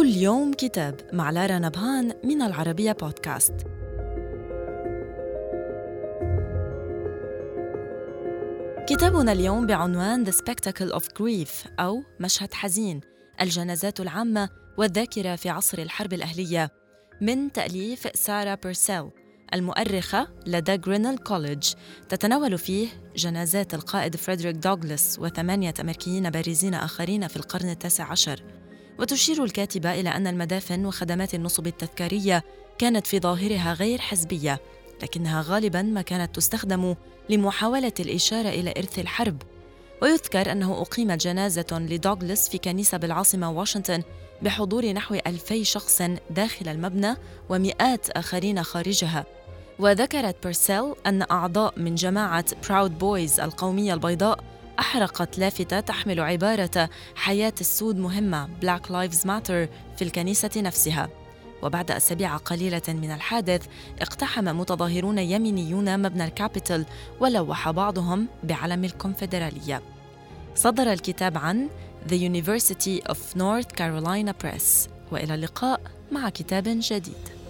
اليوم كتاب مع لارا نبهان من العربية بودكاست. كتابنا اليوم بعنوان The Spectacle of Grief أو مشهد حزين الجنازات العامة والذاكرة في عصر الحرب الأهلية من تأليف سارة بيرسيل المؤرخة لدى جرينل college تتناول فيه جنازات القائد فريدريك دوغلاس وثمانية أمريكيين بارزين آخرين في القرن التاسع عشر. وتشير الكاتبة إلى أن المدافن وخدمات النصب التذكارية كانت في ظاهرها غير حزبية لكنها غالبا ما كانت تستخدم لمحاولة الإشارة إلى إرث الحرب. ويذكر أنه أقيمت جنازة لدوغلاس في كنيسة بالعاصمة واشنطن بحضور نحو ألفي شخص داخل المبنى ومئات آخرين خارجها. وذكرت بيرسيل أن أعضاء من جماعة براود بويز القومية البيضاء أحرقت لافتة تحمل عبارة حياة السود مهمة Black Lives Matter في الكنيسة نفسها. وبعد أسابيع قليلة من الحادث اقتحم متظاهرون يمينيون مبنى الكابيتول ولوح بعضهم بعلم الكونفدرالية. صدر الكتاب عن The University of North Carolina Press. وإلى اللقاء مع كتاب جديد.